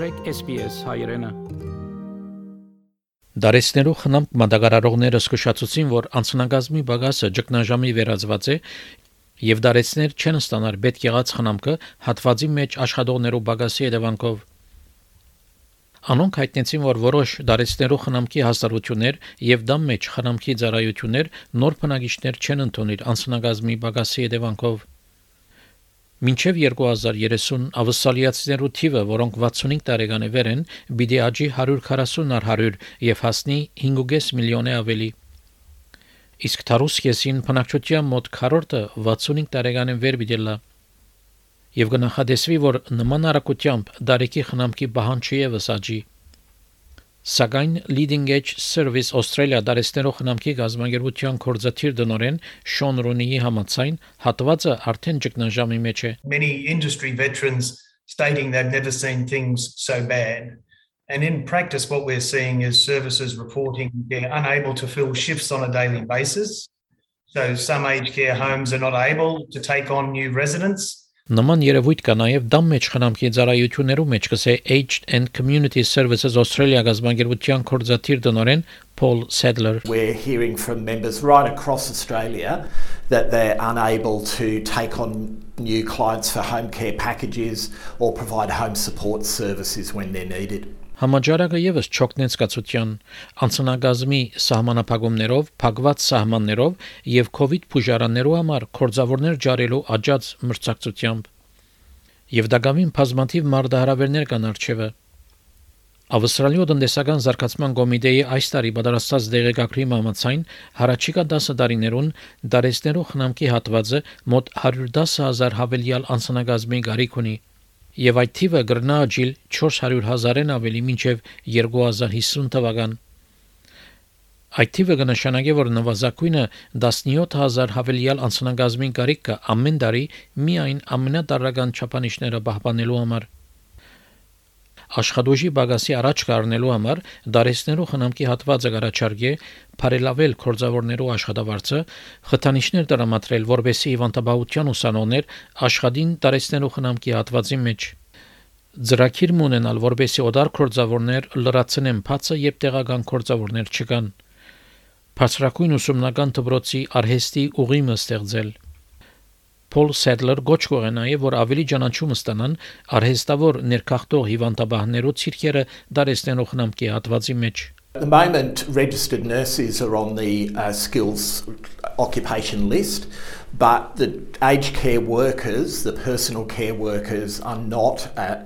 մտրեք SPS հայրենը Դարեսներու խնամք մատակարարողները զսկուշացուցին, որ անցնագազմի բագասը ճգնաժամի վերածված է եւ դարեցներ չեն ստանալ պետք եղած խնամքը հատվածի մեջ աշխատողներու բագասի հետևանքով Անոնք հայտնեցին, որ որոշ դարեցներու խնամքի հաստատություններ եւ դամ մեջ խնամքի ծառայություններ նոր բնակիչներ չեն ընդունել անսնագազմի բագասի հետևանքով։ Մինչև 2030 ավսալիացիներու թիվը, որոնք 65 տարեկան է վեր են, պիտի աճի 140 առ 100 եւ հասնի 5.5 միլիոնի ավելի։ Իսկ Թարուս քեսին բնակչության մոտ քառորդը 65 տարեկանին վեր պիտի լա եւ կնախադեсվի, որ նման արագությամբ դարեկի խնամքի բահան չի եւս աճի։ Սակայն Leading Edge Service Australia դարեցներով խնամքի գազագերբության կորզաթիր դնորեն Շոն Ռոնիի համաձայն հատվածը արդեն ճգնաժամի մեջ է։ Many industry veterans stating they've never seen things so bad. And in practice, what we're seeing is services reporting they're unable to fill shifts on a daily basis. So some aged care homes are not able to take on new residents. Նման երևույթ կա նաև դամ մեջ խնամքի ծառայություններու մեջ կսե Aged and Community Services Australia գազբանգերության կորզաթիր դնորեն Paul Sadler We're hearing from members right across Australia that they're unable to take on new clients for home care packages or provide home support services when they're needed. Համաճարակը եւս չօգնեց կացության անցնագազմի սահմանափակումներով, փակված սահմաններով եւ իդ փուժարաններու համար կորձավորներ ջարելու աջած մրցակցությամբ։ Եվ դակամին բազմաթիվ մարդահրավերներ կան արչեւը։ Ավստրալիո տնտեսական զարգացման կոմիտեի այս տարի պատրաստած դեղեկագրի համաձայն հարաճիկա 10 տարիներուն դարեցներու խնամքի հատվածը մոտ 110.000 հավելյալ անցնագազմի գարիք ունի եւ այդ թիվը կգրնա աճիլ 400.000-ն ավելի մինչեւ 2050 թվական։ Այդ թիվը կնշանակի, որ նվազագույնը 17000 հավելյալ անցնագազմին կարիք կա ամեն տարի միայն ամենադարական չափանիշները պահպանելու համար։ Աշխատուժի բագասի առաջ կառնելու համար դարեցներու խնամքի հատվածը կարաչարգե բարելավել կորձավորներու աշխատավարձը, խթանիչներ դրամատրել, որբեսի հիվանդաբանության ուսանողներ աշխատին դարեցներու խնամքի հատվածի մեջ Ձրակիր մունենալ, որբեսի օդար կորձավորներ լրացնեն փածը եւ տեղական կորձավորներ չկան։ Բարձրակույն ուսումնական դպրոցի արհեստի ուղիմը ստեղծել Paul Sadler գոչ կողե նաև որ ավելի ճանաչում ստանան արհեստավոր ներքախտող հիվանդաբաններու ցիրքերը դարեցնելու խնամքի հատվածի մեջ At the moment, registered nurses are on the uh, skills occupation list, but the aged care workers, the personal care workers, are not, uh,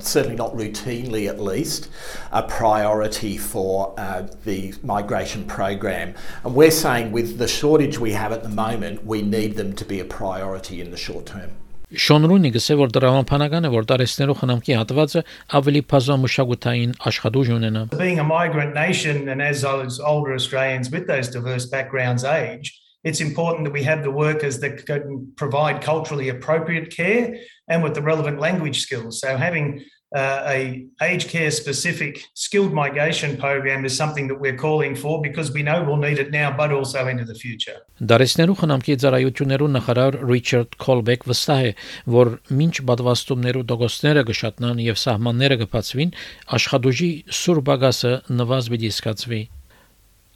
certainly not routinely at least, a priority for uh, the migration program. And we're saying with the shortage we have at the moment, we need them to be a priority in the short term. Շոնրունի գսե որ դրամապանական է որ տարեստներով խնամքի հատվածը ավելի բազմամշակութային աշխատուժ ունենա Being a migrant nation and as those older Australians with those diverse backgrounds age it's important that we have the workers that can provide culturally appropriate care and with the relevant language skills so having uh, a aged care specific skilled migration program is something that we're calling for because we know we'll need it now but also into the future. Դարեսներու խնամքի ծառայություններու նախարար Ռիչարդ Քոլբեկ վստահ է, որ մինչ պատվաստումներու դոգոստները կշատնան եւ սահմանները կբացվին, աշխատուժի սուր բագասը նվազ պիտի սկացվի։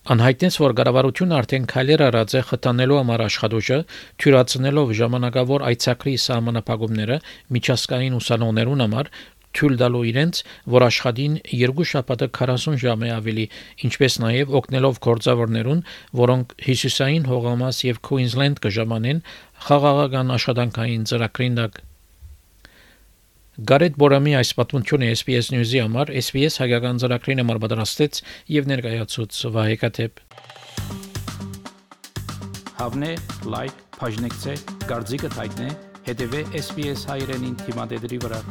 Անհայտնեց, որ կառավարությունը արդեն քայլեր արած է խթանելու համար աշխատուժը, թյուրացնելով ժամանակավոր այցակրի սահմանապահումները միջազգային ուսանողներուն համար, թույլ տալու իրենց, որ աշխատին երկու շաբաթը 40 ժամ է ավելի, ինչպես նաև օգնելով գործավորներուն, որոնք հյուսիսային հողամաս եւ Queensland կժամանեն խաղաղական աշխատանքային ծրագրին Գարետ Բորամի այս պատմությունը SPS News-ի համար SPS հայկական ծրագրին համար պատրաստեց եւ ներկայացուց Վահե Կաթեփ Հավնե լայք, բաժնեկցե, դարձիկը թայտնե, հետեւե SPS հայրենին թիմադեդի վրա